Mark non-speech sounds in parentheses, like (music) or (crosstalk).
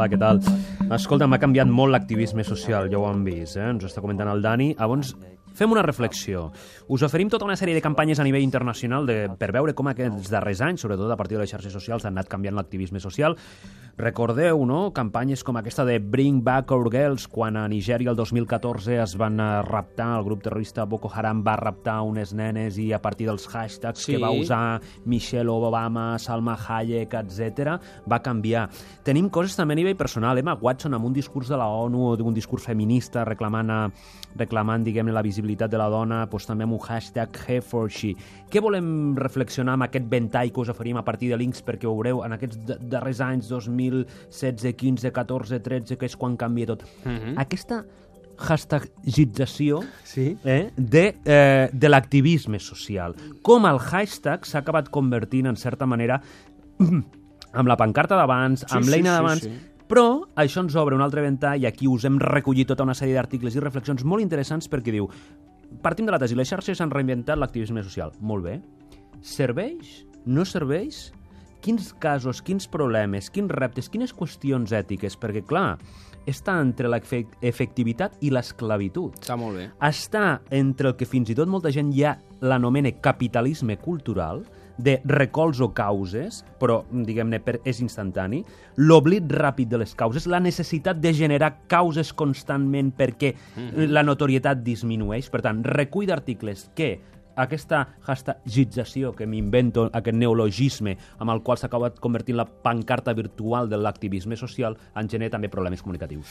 Hola, què tal? Escolta, m'ha canviat molt l'activisme social, ja ho han vist, eh? Ens està comentant el Dani. Llavors, fem una reflexió. Us oferim tota una sèrie de campanyes a nivell internacional de, per veure com aquests darrers anys, sobretot a partir de les xarxes socials, han anat canviant l'activisme social. Recordeu, no?, campanyes com aquesta de Bring Back Our Girls, quan a Nigèria el 2014 es van eh, raptar, el grup terrorista Boko Haram va raptar unes nenes i a partir dels hashtags Sí. que va usar Michelle Obama, Salma Hayek, etc, va canviar. Tenim coses també a nivell personal. Emma Watson, amb un discurs de la ONU o d'un discurs feminista reclamant, a, reclamant diguem la visibilitat de la dona, doncs també amb un hashtag He for She. Què volem reflexionar amb aquest ventall que us oferim a partir de links perquè ho veureu en aquests da- darrers anys, 2016, 15, 14, 13, que és quan canvia tot. Aquesta hashtagització Sí. eh, de, eh, de l'activisme social. Com el hashtag s'ha acabat convertint, en certa manera, (clears throat) amb la pancarta d'abans, amb sí, l'eina sí, d'abans, sí. però això ens obre un altre ventall i aquí us hem recollit tota una sèrie d'articles i reflexions molt interessants perquè diu partim de la tesi, les xarxes han reinventat l'activisme social. Molt bé. Serveix? No serveix? Quins casos, quins problemes, quins reptes, quines qüestions ètiques? Perquè, clar, està entre l'efectivitat i l'esclavitud Està molt bé. està entre el que fins i tot molta gent ja l'anomena capitalisme cultural, de recolzo causes, però, diguem-ne, és instantani, l'oblit ràpid de les causes, la necessitat de generar causes constantment perquè la notorietat disminueix. Per tant, recull d'articles que aquesta hashtagització que m'invento, aquest neologisme amb el qual s'ha acabat convertint la pancarta virtual de l'activisme social, en genera també problemes comunicatius.